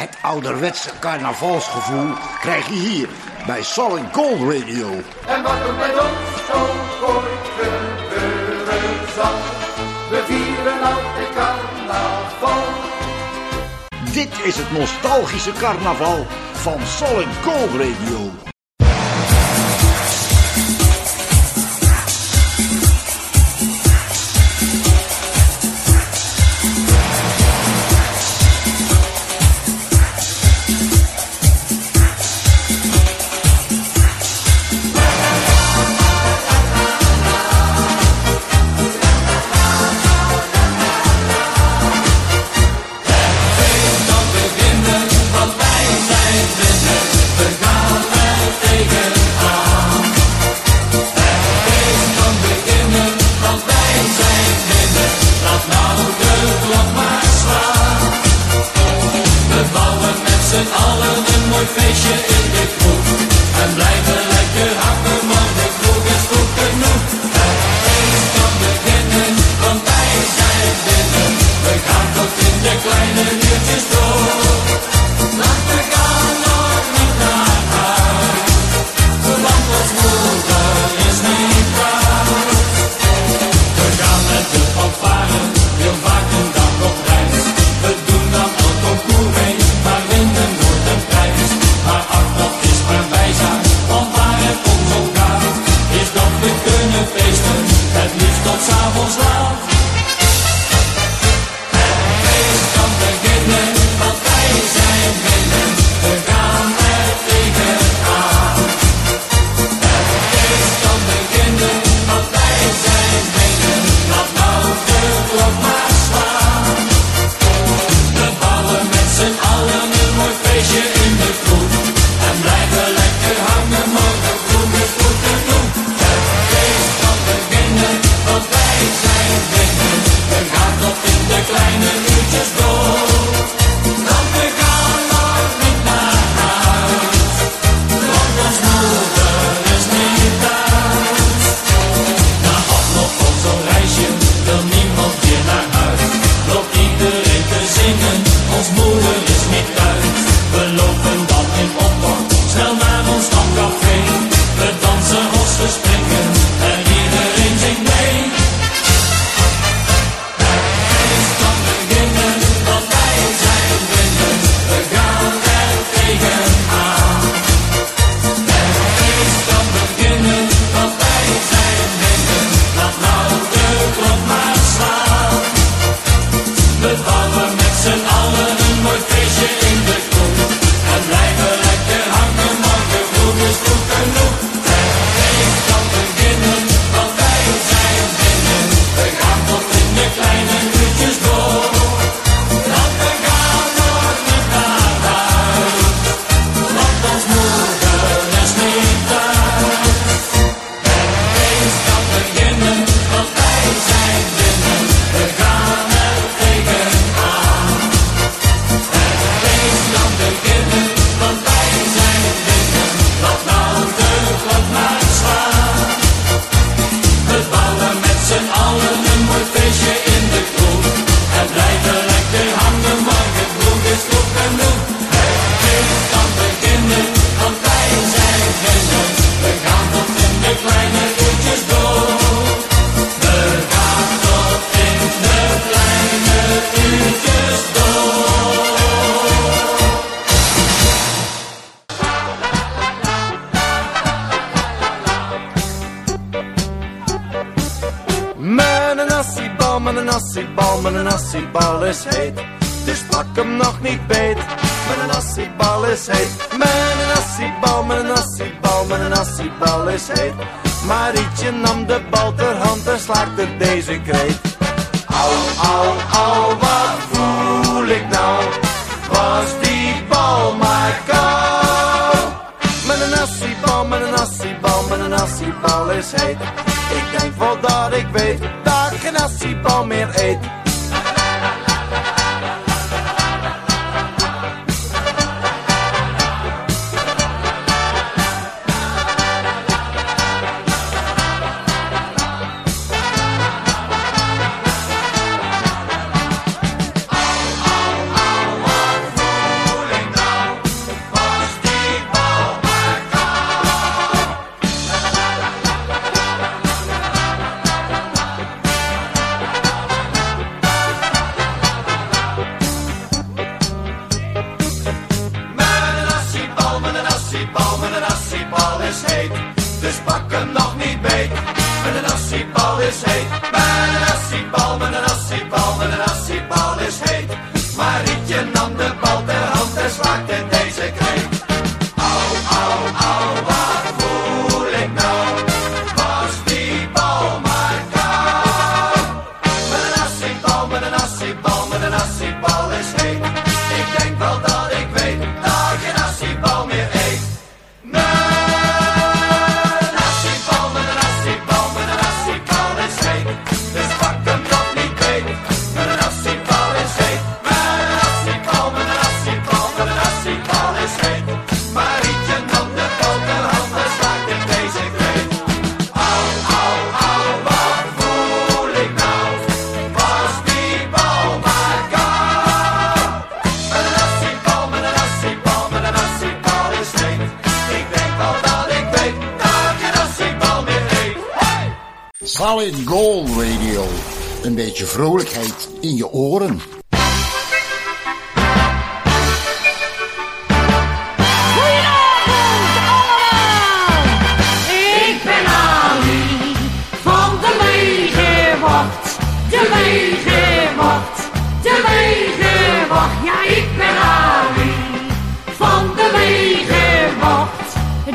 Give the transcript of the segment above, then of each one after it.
Het ouderwetse carnavalsgevoel krijg je hier bij Solid Gold Radio. En wat er met ons zo ooit gebeuren zal, we vieren altijd carnaval. Dit is het nostalgische carnaval van Solid Gold Radio. feesten, het liefst tot s'avonds laat.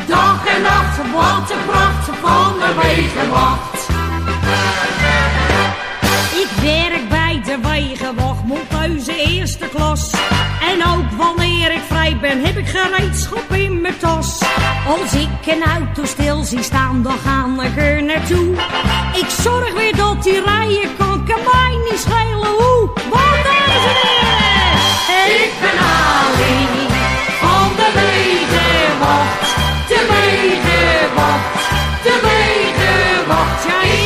dag en nacht, wat een pracht van de wegenwacht. Ik werk bij de wegenwacht, monteuze eerste klas. En ook wanneer ik vrij ben, heb ik gereedschap in mijn tas. Als ik een auto stil zie staan, dan ga ik er naartoe. Ik zorg weer dat die rijen kan, kan niet schelen hoe. Want dames en heren, ik ben Ali van de Wegenwacht. de macht. Ja,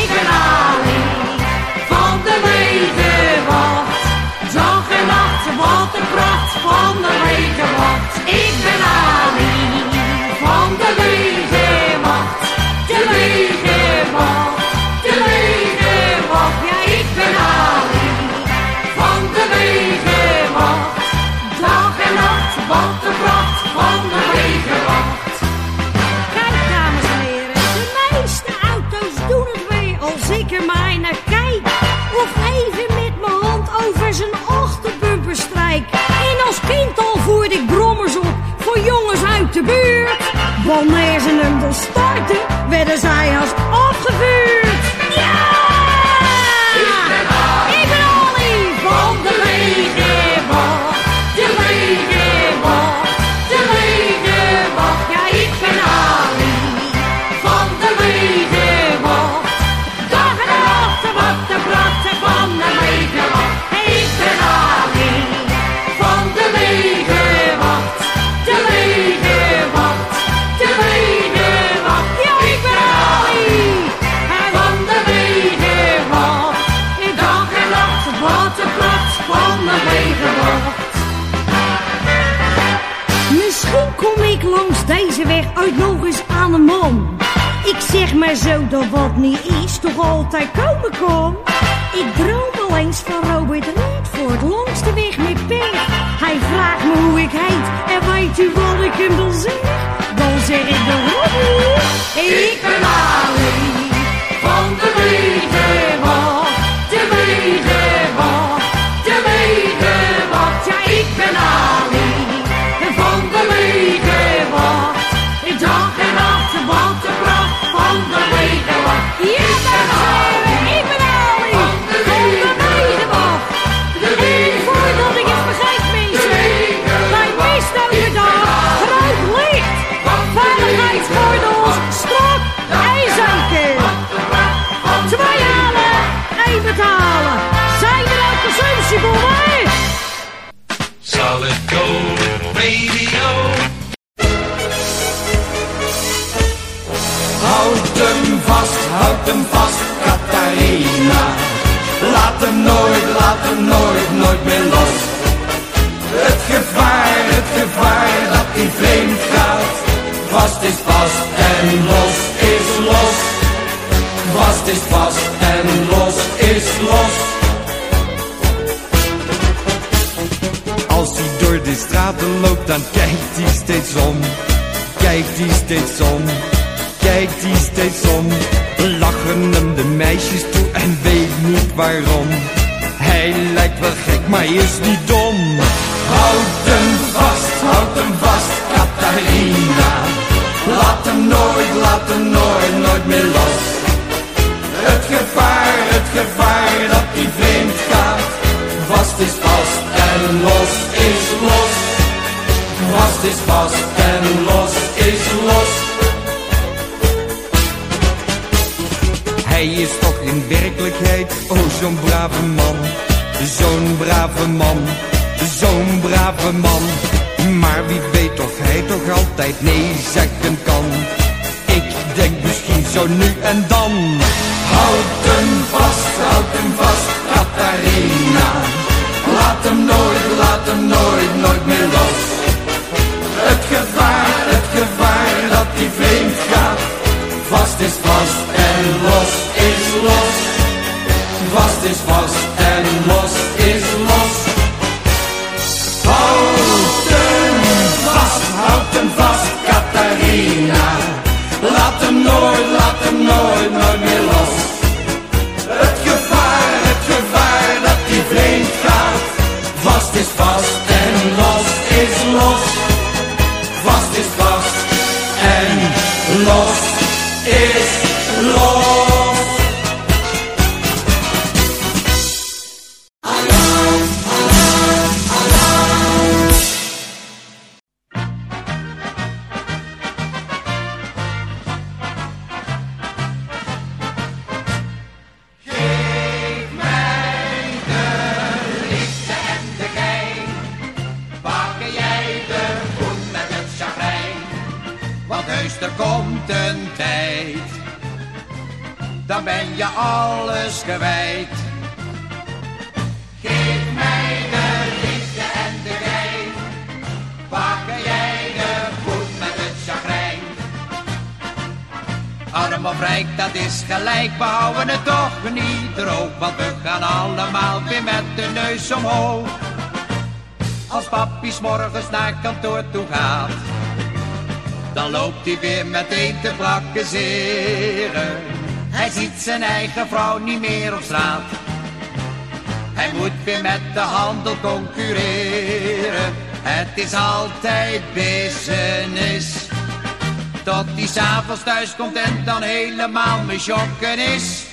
Wanneer ze de starten werden zij als En zo dan wat niet is, toch altijd komen kom. Ik droom al eens van Robert Reed voor het langste weg met pech. Hij vraagt me hoe ik heet en weet u wat ik hem dan zeg? Dan zeg ik de Robbie. Ik ben Ali van de Wiedeman. Kantoor toe gaat, dan loopt hij weer meteen te prakkezeren. Hij ziet zijn eigen vrouw niet meer op straat. Hij moet weer met de handel concurreren. Het is altijd business. Tot hij s'avonds thuis komt en dan helemaal misjokken is.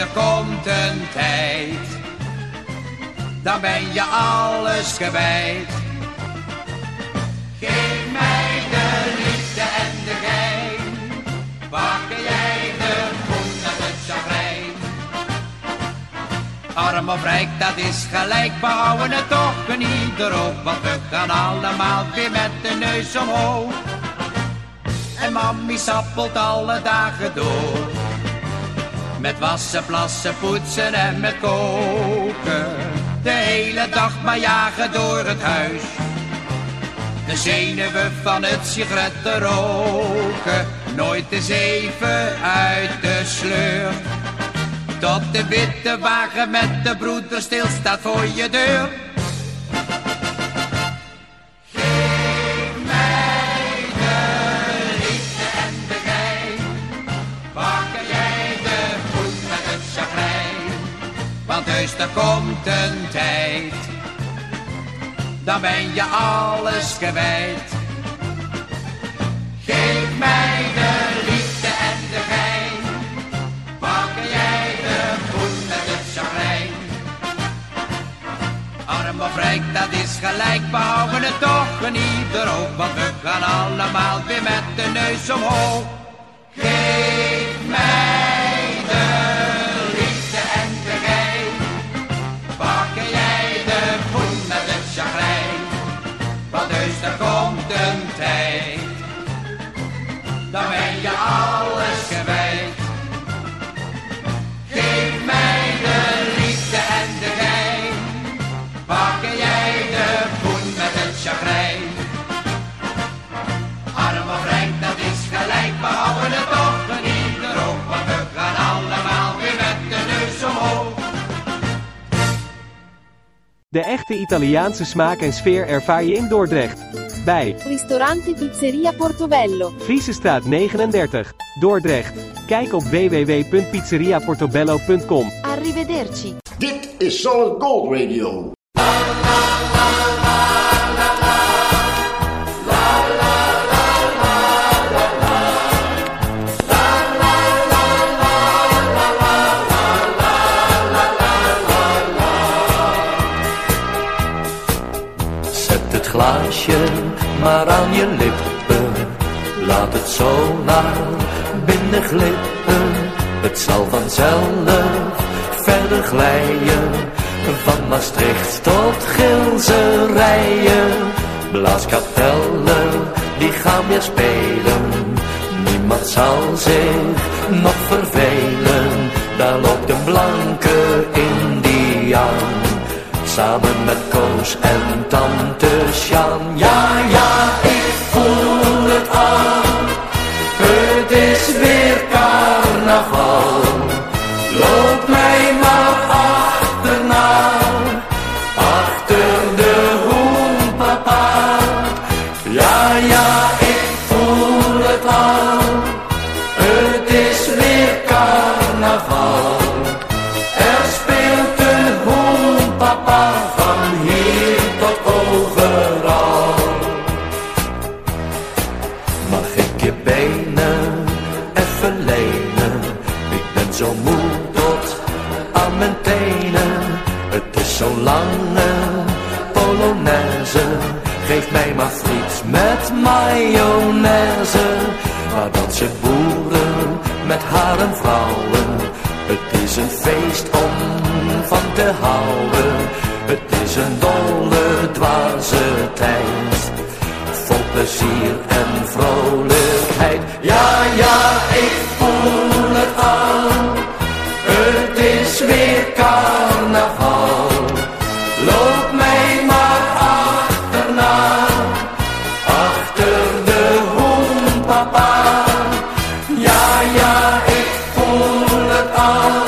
Er komt een tijd. Dan ben je alles kwijt. Geef mij de liefde en de gein. Pakken jij de met het chagrijn. Arm of rijk, dat is gelijk, we houden het toch niet erop. Want we gaan allemaal weer met de neus omhoog. En mammy sappelt alle dagen door. Met wassen, plassen, poetsen en met koken. De hele dag maar jagen door het huis. De zenuwen van het sigaretten roken. Nooit eens even uit de sleur. Tot de witte wagen met de broeder stilstaat voor je deur. Er komt een tijd. Dan ben je alles kwijt. Geef mij de liefde en de gein. Pakken jij de voet met het chagrijn. Arm of rijk, dat is gelijk, we houden het toch niet erop. Want we gaan allemaal weer met de neus omhoog. Geef mij dan ben je alles kwijt. Geef mij de liefde en de gein, Pak jij de poen met het chagrijn. Arm of rijk, dat is gelijk, we houden het toch niet erop, we gaan allemaal weer met de neus omhoog. De echte Italiaanse smaak en sfeer ervaar je in Dordrecht bij Ristorante Pizzeria Portobello, Friesestraat 39, Dordrecht. Kijk op www.pizzeriaportobello.com. Arrivederci. Dit is Solid Gold Radio. zo naar binnen glippen. Het zal vanzelf verder glijden. Van Maastricht tot Gilse rijen. Blaaskapellen, die gaan weer spelen. Niemand zal zich nog vervelen. Daar loopt een blanke indiaan. Samen met Koos en tante Sjan. Ja, ja, Het is een feest om Oh.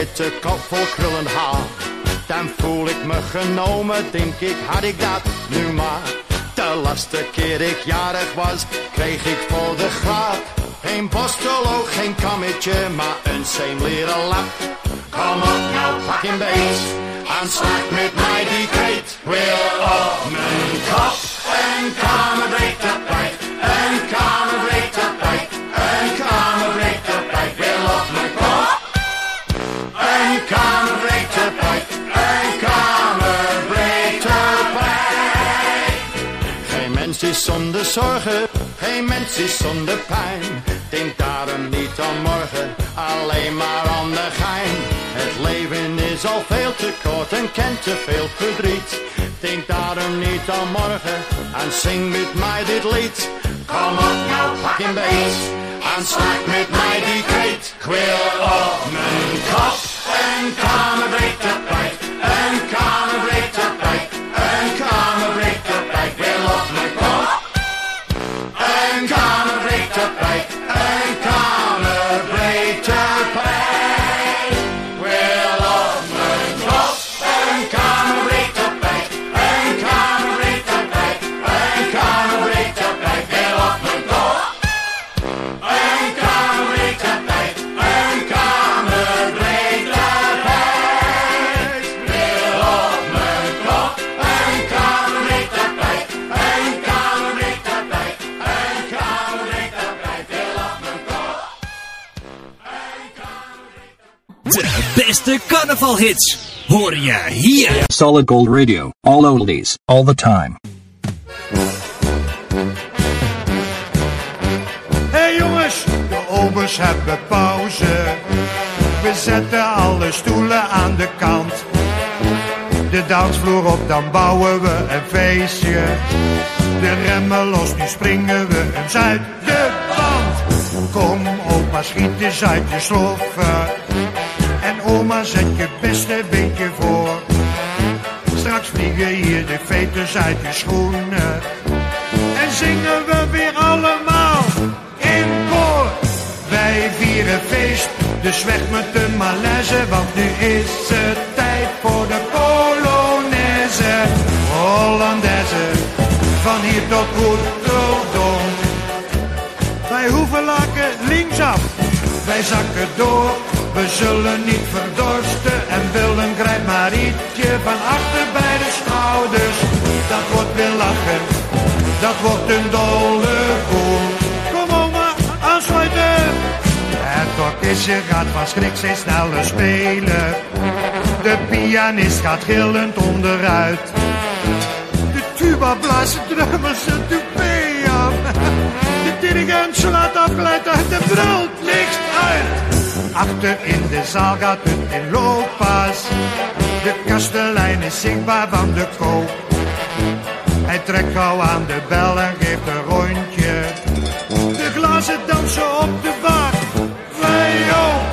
witte kop vol krullen haar. Dan voel ik me genomen, denk ik, had ik dat nu maar. De laatste keer ik jarig was, kreeg ik voor de grap. Geen postoloog, geen kammetje, maar een zeemleren lap. Kom op nou, pak een beest, aanslag met mij die kreet. Wil op mijn kop en kamer breekt zonder zorgen, geen mens is zonder pijn. Denk daarom niet aan morgen, alleen maar aan de gein. Het leven is al veel te kort en kent te veel verdriet. Denk daarom niet aan morgen en zing met mij dit lied. Kom op nou, pak een beet en slaak met mij die kreet. Ik wil op mijn kop een kamerbreed tapijt, een kamerbreed carnavalhits hoor je hier. Solid Gold Radio. All oldies. All the time. Hey jongens, de obers hebben pauze. We zetten alle stoelen aan de kant. De dansvloer op, dan bouwen we een feestje. De remmen los, nu springen we eens uit de band. Kom opa, schiet eens uit je sloffen. Oma, zet je beste beentje voor. Straks vliegen hier de veters uit je schoenen. En zingen we weer allemaal in koor. Wij vieren feest, dus weg met de malaise. Want nu is het tijd voor de Polonaise. Hollandaise, van hier tot Rotterdam. Wij hoeven laken linksaf, wij zakken door. We zullen niet verdorsten en grijp maar ietsje van achter bij de schouders. Dat wordt weer lachen, dat wordt een dolle koel. Kom oma, aansluiten. Het orkestje gaat van schrik steeds sneller spelen. De pianist gaat gillend onderuit. De tuba blaast de drummer zijn toupé af. De dirigent slaat afgeleid uit de brult niks uit. Achter in de zaal gaat het in looppas. De kastelein is zichtbaar van de koop. Hij trekt gauw aan de bel en geeft een rondje. De glazen dansen op de bar. Wij ook,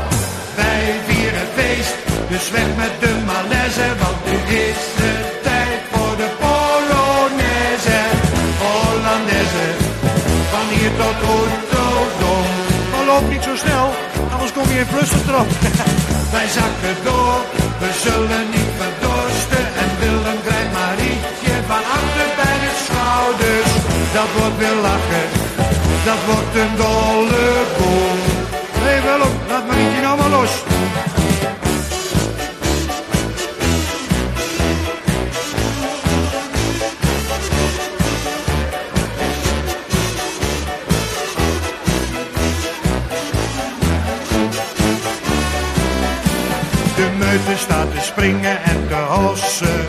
wij vieren feest. Dus weg met de malaise, want nu is het tijd voor de Polonaise. Hollandaise, van hier tot Rotterdam. Maar loop niet zo snel, in flussentrap. wij zakken door, we zullen niet verdorsten. En willen grijpt maar ietsje van achter bij de schouders. Dat wordt weer lachen, dat wordt een dolle boel. Hé hey, Willem, laat Marietje nou maar los. Meute staat te springen en te hossen.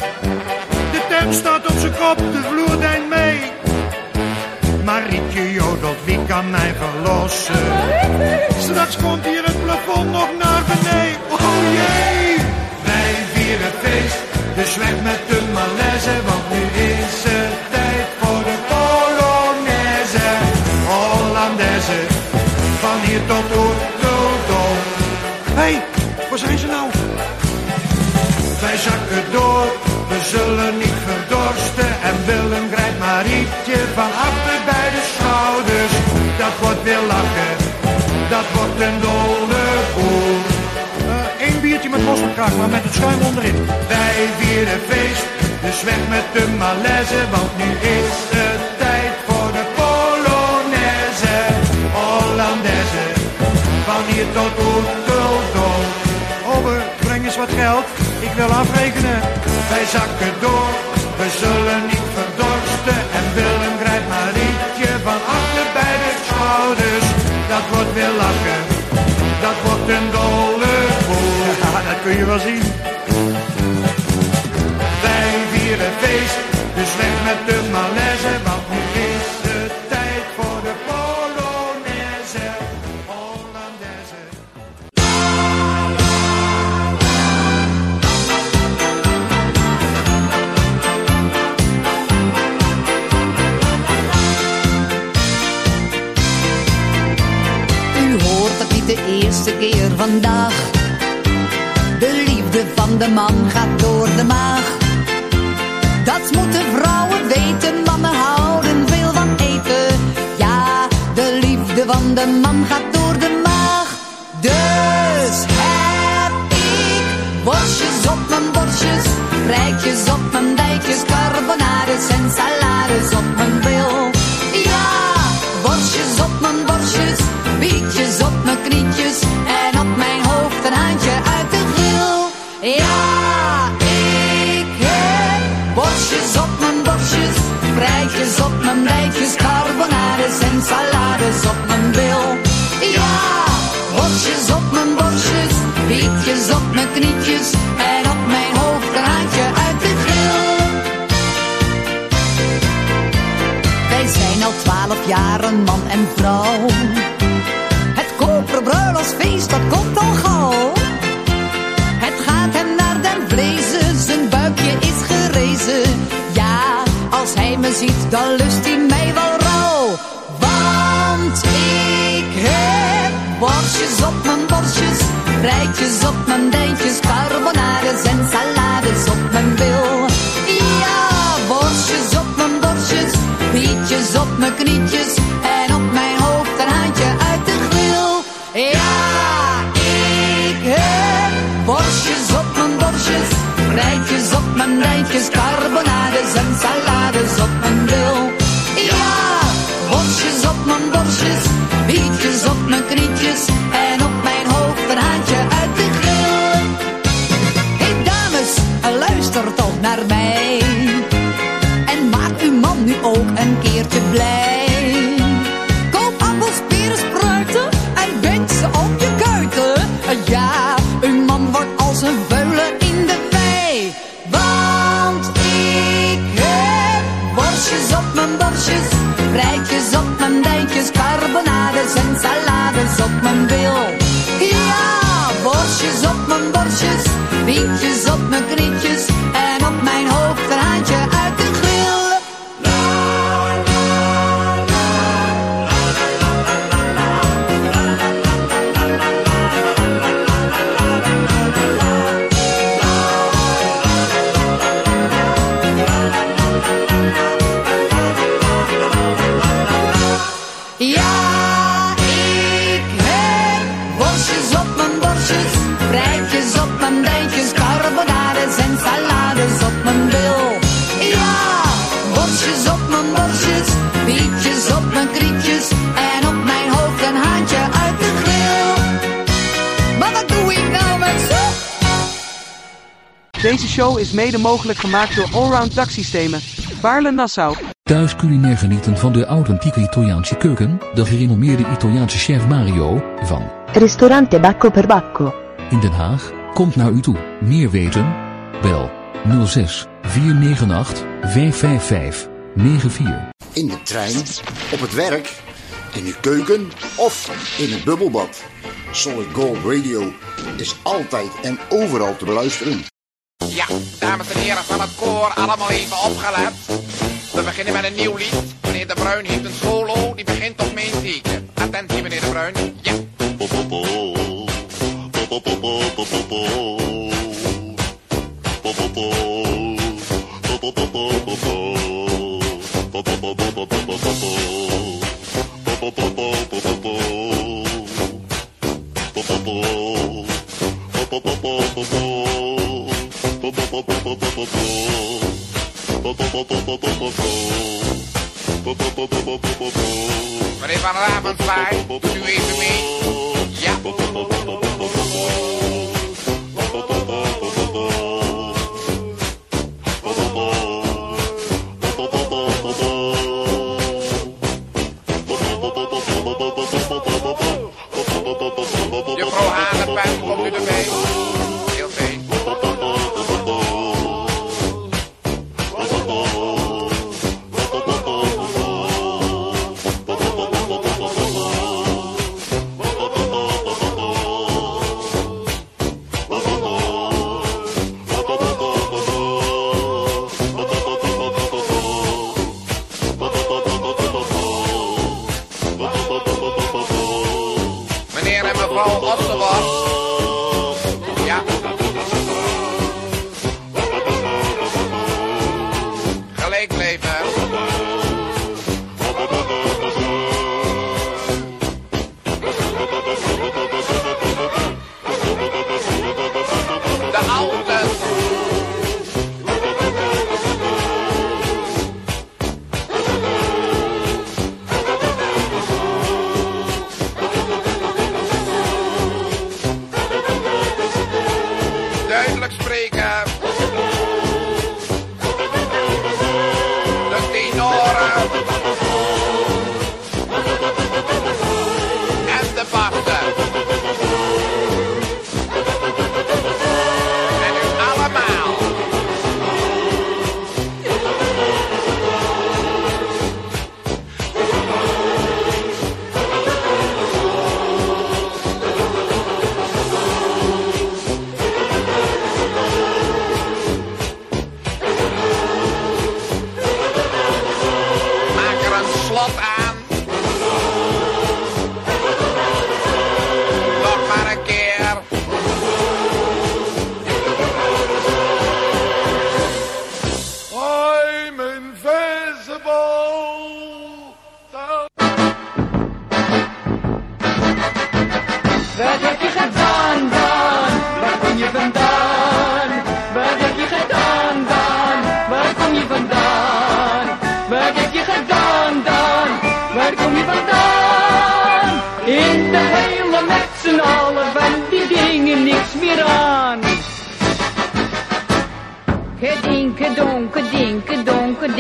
De tent staat op zijn kop, de vloer deint mee. Marietje jodelt, wie kan mij verlossen? Straks komt hier het plafond nog naar beneden. Dat wordt een dolle boel. Eén biertje met mosterdkraag, maar met het schuim onderin. Wij vieren feest, dus weg met de malaise. Want nu is het tijd voor de Polonaise. Hollandaise, van hier tot Rotterdam. Ober, breng eens wat geld, ik wil afrekenen. Wij zakken door, we zullen niet verdorsten. En Marietje van achter bij de schouders. Dat wordt weer lachen, dat wordt een dolle boel. Ja, dat kun je wel zien. Wij vieren feest, dus weg met de malaise, want De liefde van de man gaat door de maag. Dat moeten vrouwen weten, mannen houden veel van eten. Ja, de liefde van de man gaat door de maag. Dus heb ik worstjes op mijn borstjes, rijtjes op mijn dijkjes, carbonades en salades op salades op mijn bil. Ja, worstjes op mijn borstjes, bietjes op mijn knietjes en op mijn hoofd een uit de grill. Wij zijn al twaalf jaar een man en vrouw. Het koperen bruiloftsfeest, dat komt al gauw. Het gaat hem naar den vlezen, zijn buikje is gerezen. Ja, als hij me ziet, dan lust op mijn borstjes, rijtjes op mijn dijntjes, carbonades en salades op mijn bil. Ja, borstjes op mijn borstjes, bietjes op mijn knietjes mede mogelijk gemaakt door Allround Daksystemen. Baarle Nassau. Thuis culinair genieten van de authentieke Italiaanse keuken, de gerenommeerde Italiaanse chef Mario van Ristorante Bacco per Bacco. in Den Haag komt naar u toe. Meer weten? Bel 06 498 555 94. In de trein, op het werk, in uw keuken of in het bubbelbad. Solid Gold Radio is altijd en overal te beluisteren. Ja, dames en heren van het koor, allemaal even opgelet. We beginnen met een nieuw lied. Meneer De Bruin heeft een solo, die begint op mijn teken. Attentie, meneer De Bruin. Ja. Meneer Van Ravensvaart, doet u even mee. Ja. Juffrouw Hanepen, komt u erbij? Heel all of us.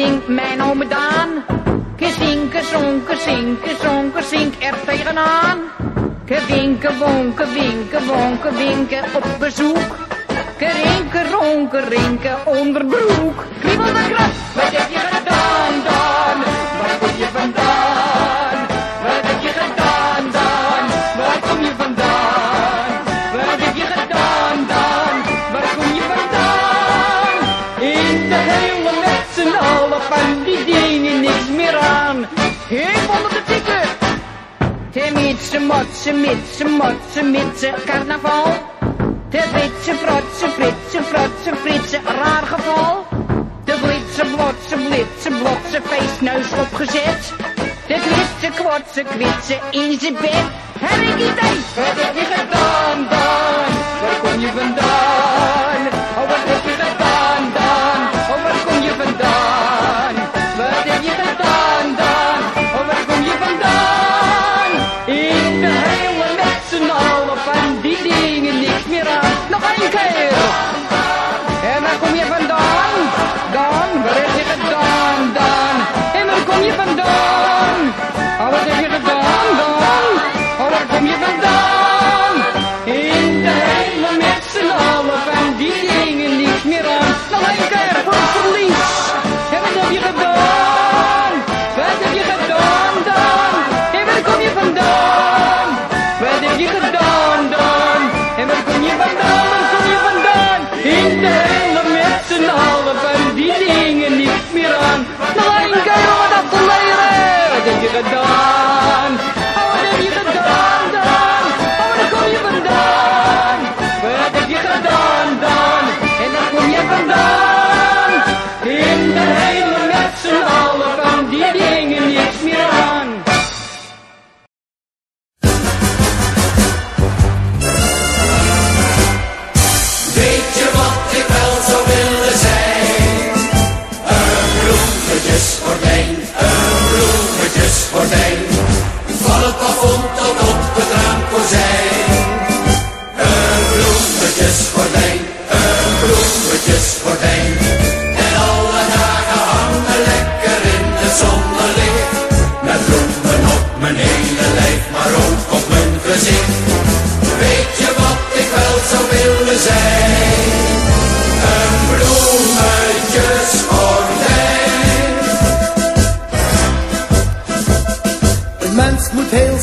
zingt mijn ome Daan. Kezinke, zonke, zinken, zonke, zink er tegenaan. Kewinke, wonke, winken, wonke, winken op bezoek. Kerinke, ronke, rinke, onderbroek. Kriebel de krap, wat heb je gedaan dan? Waar kom je vandaan? Motse, motse, mitse, motse, mitse, carnaval. De witse, frotse, fritse, frotse, fritse, raar geval. De blitse, blotse, blitse, blotse, feestneus opgezet. De kwitse, kwotse, kwitse, in zijn bed. Heb ik niet wat heb je gedaan dan? Waar kom je vandaan?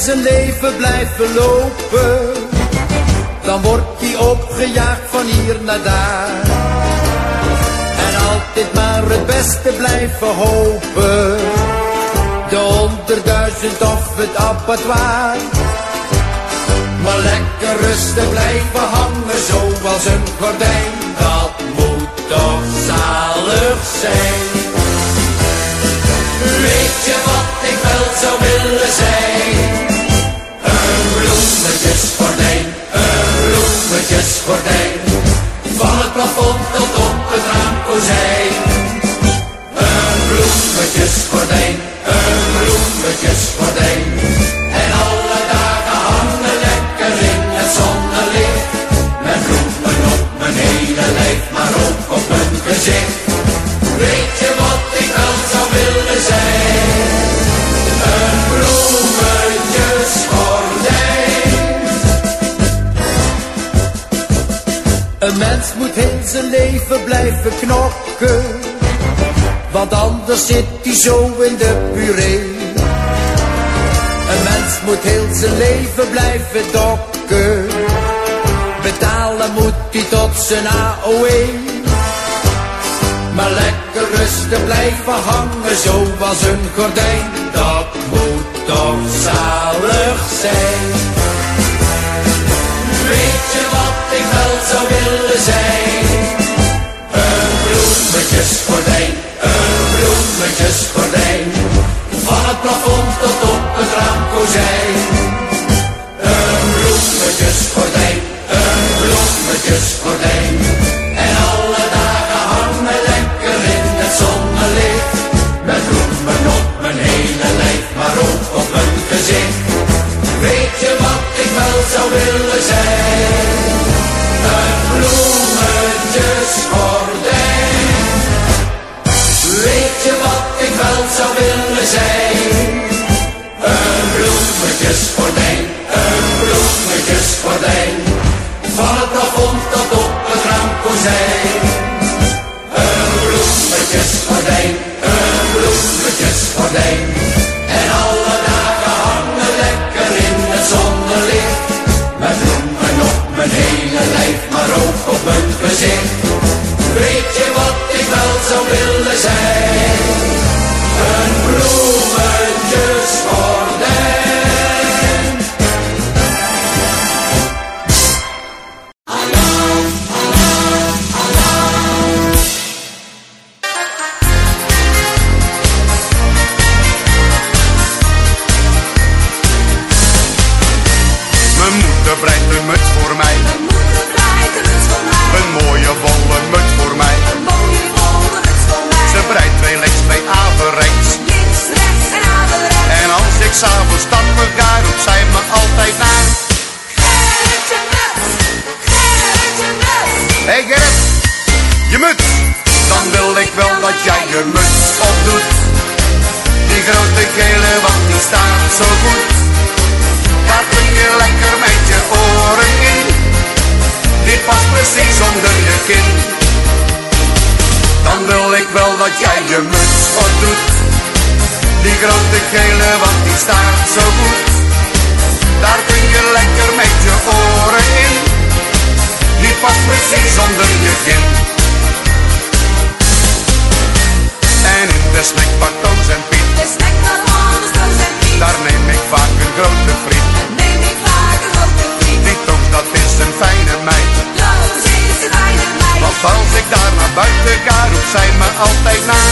zijn leven blijven lopen, dan wordt hij opgejaagd van hier naar daar. En altijd maar het beste blijven hopen, de honderdduizend of het abattoir. Maar lekker rustig blijven hangen, zoals een gordijn, dat moet toch zalig zijn. Weet je wat ik wel zou willen? Een bloemetjesgordijn, een. Van het plafond tot op het raamkozijn. Een bloemetjesgordijn, een bloemetjesgordijn. En alle dagen hangen lekker in het zonnelicht. Met bloemen op mijn hele lijf, maar ook op mijn gezicht. Mens moet heel zijn leven blijven knokken. Want anders zit hij zo in de puree. Een mens moet heel zijn leven blijven dokken. Betalen moet hij tot zijn AOE. Maar lekker rustig blijven hangen zoals een gordijn. Dat moet toch zalig zijn. Ik wel zou willen zijn? Een bloemetjesgordijn, een bloemetjesgordijn. Van het plafond tot op het raamkozijn. Staat zo goed. Daar kun je lekker met je oren in. Die past precies onder je kin. En in de snackbar Toos en Piet. Daar neem ik vaak een grote friet. Die Toos, dat is een fijne meid. Want als ik daar naar buiten ga, roept zij me altijd na.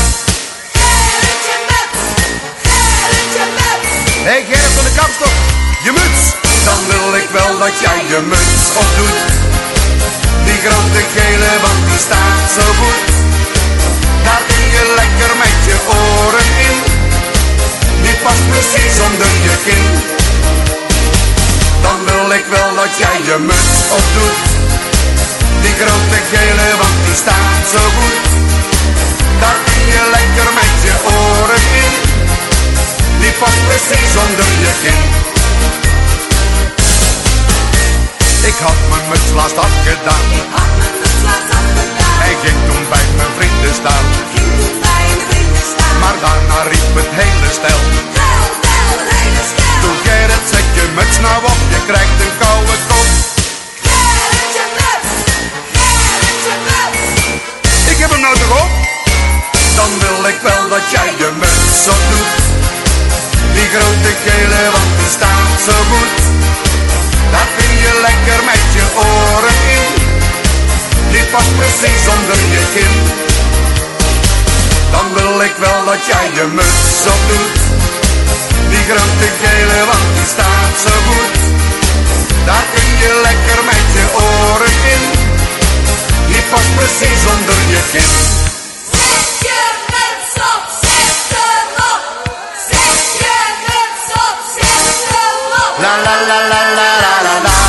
Je muts opdoet. Die grote gele, want die staat zo goed. Daar kun je lekker met je oren in. Die past precies onder je kin. Dan wil ik wel dat jij je muts opdoet. Die grote gele, want die staat zo goed. Daar kun je lekker met je oren in. Die past precies onder je kin. Ik had mijn muts laatst afgedaan. Hij ging toen bij mijn vrienden staan. Maar daarna riep het hele stel. Dan wil ik wel dat jij je muts op doet. Die grote gele, wand die staat zo goed. Daar kun je lekker met je oren in. Die past precies onder je kin. La la la la la la la la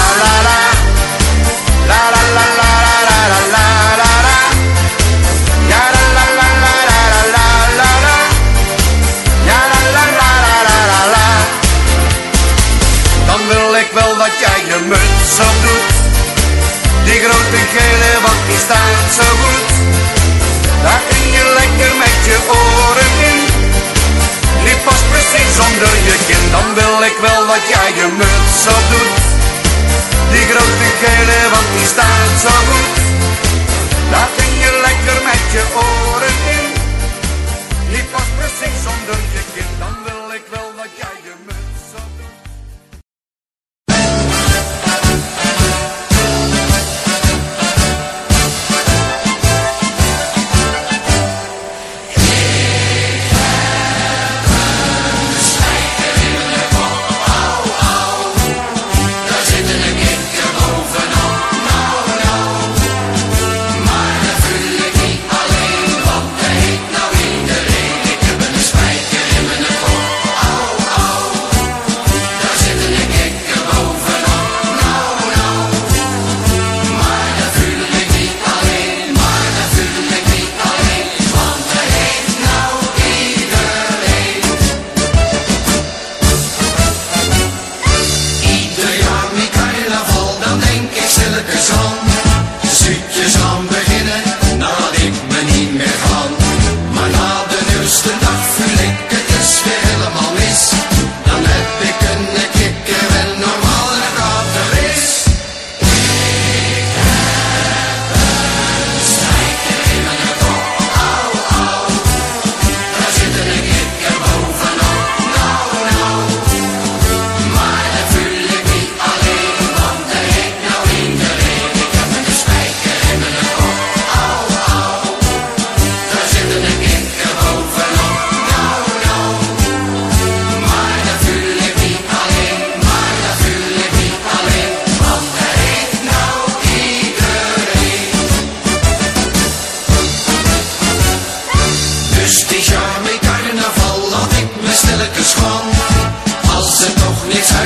je kind, dan wil ik wel dat jij je muts op doet. Die grote gele, want die staat zo goed. Daar ging je lekker met je oren.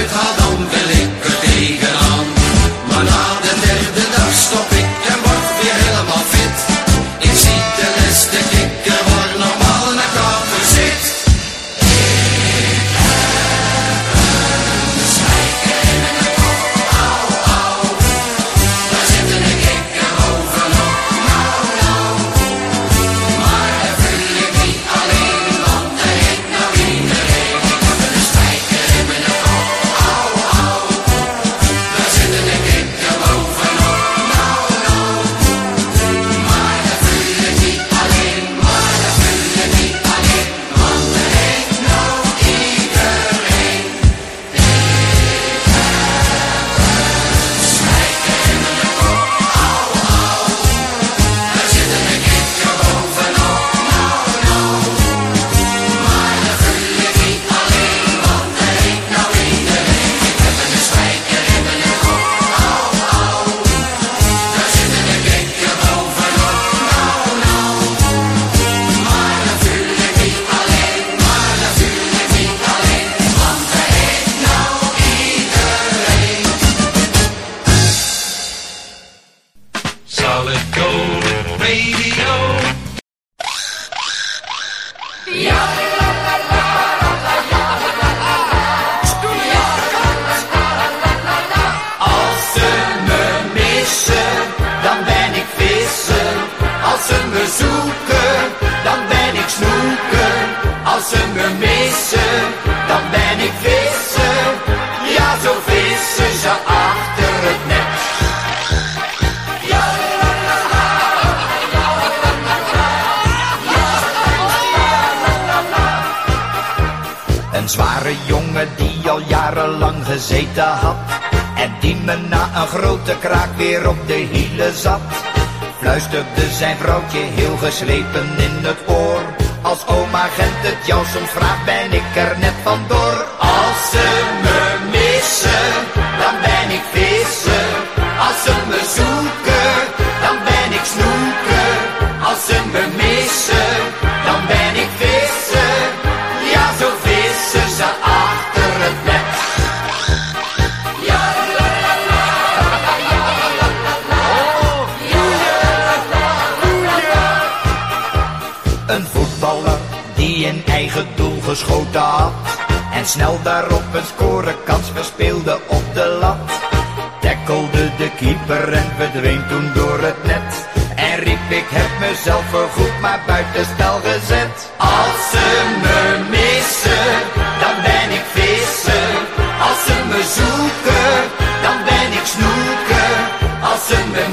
風 En die me na een grote kraak weer op de hielen zat. Fluisterde zijn vrouwtje heel geslepen in het oor. Als oma Gent het jou soms vraagt, ben ik er net vandoor. Als ze me missen, dan ben ik vissen. Als ze me zoeken. Geschoten had. En snel daarop een scorekans verspeelde op de lat. Tackelde de keeper en verdween toen door het net. En riep ik heb mezelf voorgoed maar buitenspel gezet. Als ze me missen, dan ben ik vissen. Als ze me zoeken, dan ben ik snoeken. Als ze me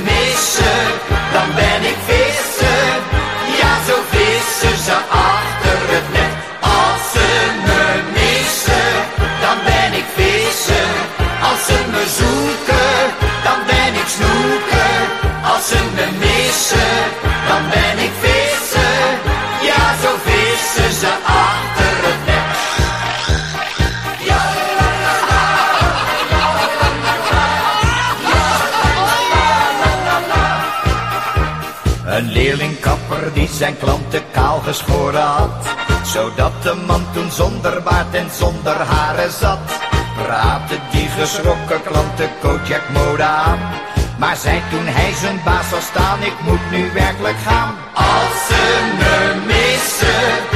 Zodat de man toen zonder baard en zonder haren zat. Praatte die geschrokken klanten Kojak mode aan. Maar zei toen hij zijn baas zou staan, ik moet nu werkelijk gaan. Als ze me missen,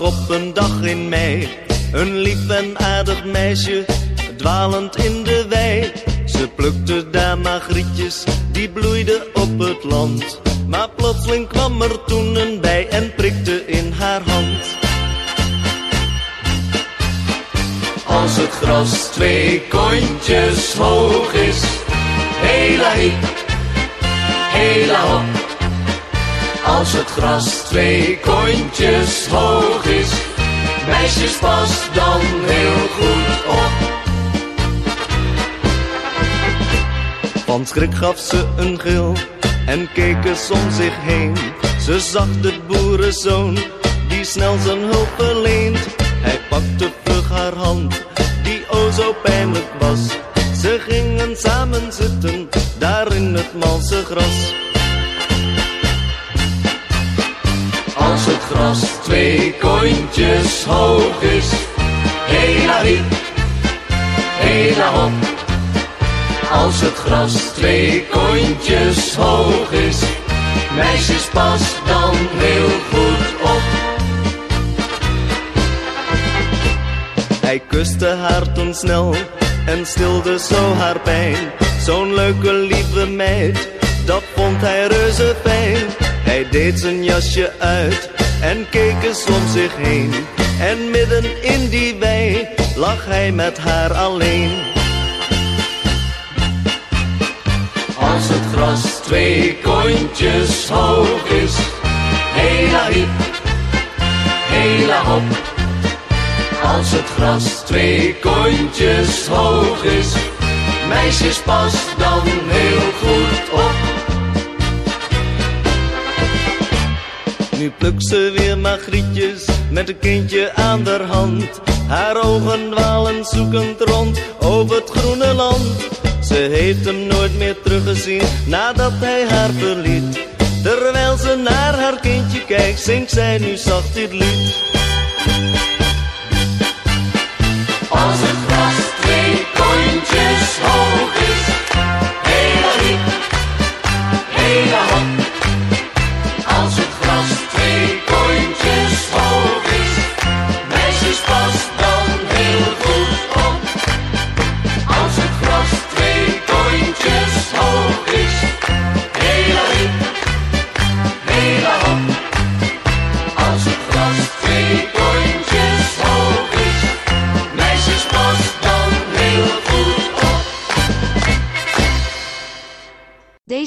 op een dag in mei een lief en aardig meisje dwalend in de wei. Ze plukte daar magrietjes die bloeiden op het land. Maar plotseling kwam er toen een bij en prikte in haar hand. Als het gras twee kontjes hoog is, hela hiep, hela hop. Als het gras twee kontjes hoog is, meisjes pas dan heel goed op. Van schrik gaf ze een gil en keek eens om zich heen. Ze zag de boerenzoon die snel zijn hulp verleent. Hij pakte vlug haar hand die o zo pijnlijk was. Ze gingen samen zitten daar in het malse gras. Het gras twee kontjes hoog is, hela hiep, hela hop. Als het gras twee kontjes hoog is, meisjes pas dan heel goed op. Hij kuste haar toen snel en stilde zo haar pijn. Zo'n leuke lieve meid, dat vond hij reuze fijn. Hij deed zijn jasje uit en keek eens om zich heen. En midden in die wei lag hij met haar alleen. Als het gras twee kontjes hoog is, hela hiep, hela hop. Als het gras twee kontjes hoog is, meisjes pas dan heel goed op. Plukt ze weer magrietjes met een kindje aan de hand. Haar ogen dwalen zoekend rond over het groene land. Ze heeft hem nooit meer teruggezien nadat hij haar verliet. Terwijl ze naar haar kindje kijkt, zingt zij nu zacht dit lied. Als het gras twee kontjes hoog is, hele riep, hele.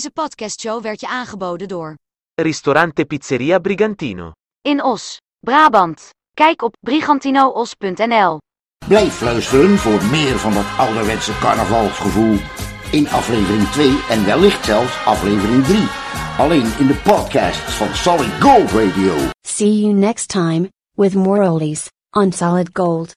Deze podcastshow werd je aangeboden door Ristorante Pizzeria Brigantino. In Os, Brabant. Kijk op brigantinoos.nl. Blijf luisteren voor meer van dat ouderwetse carnavalsgevoel. In aflevering 2 en wellicht zelfs aflevering 3. Alleen in de podcasts van Solid Gold Radio. See you next time, with more oldies, on Solid Gold.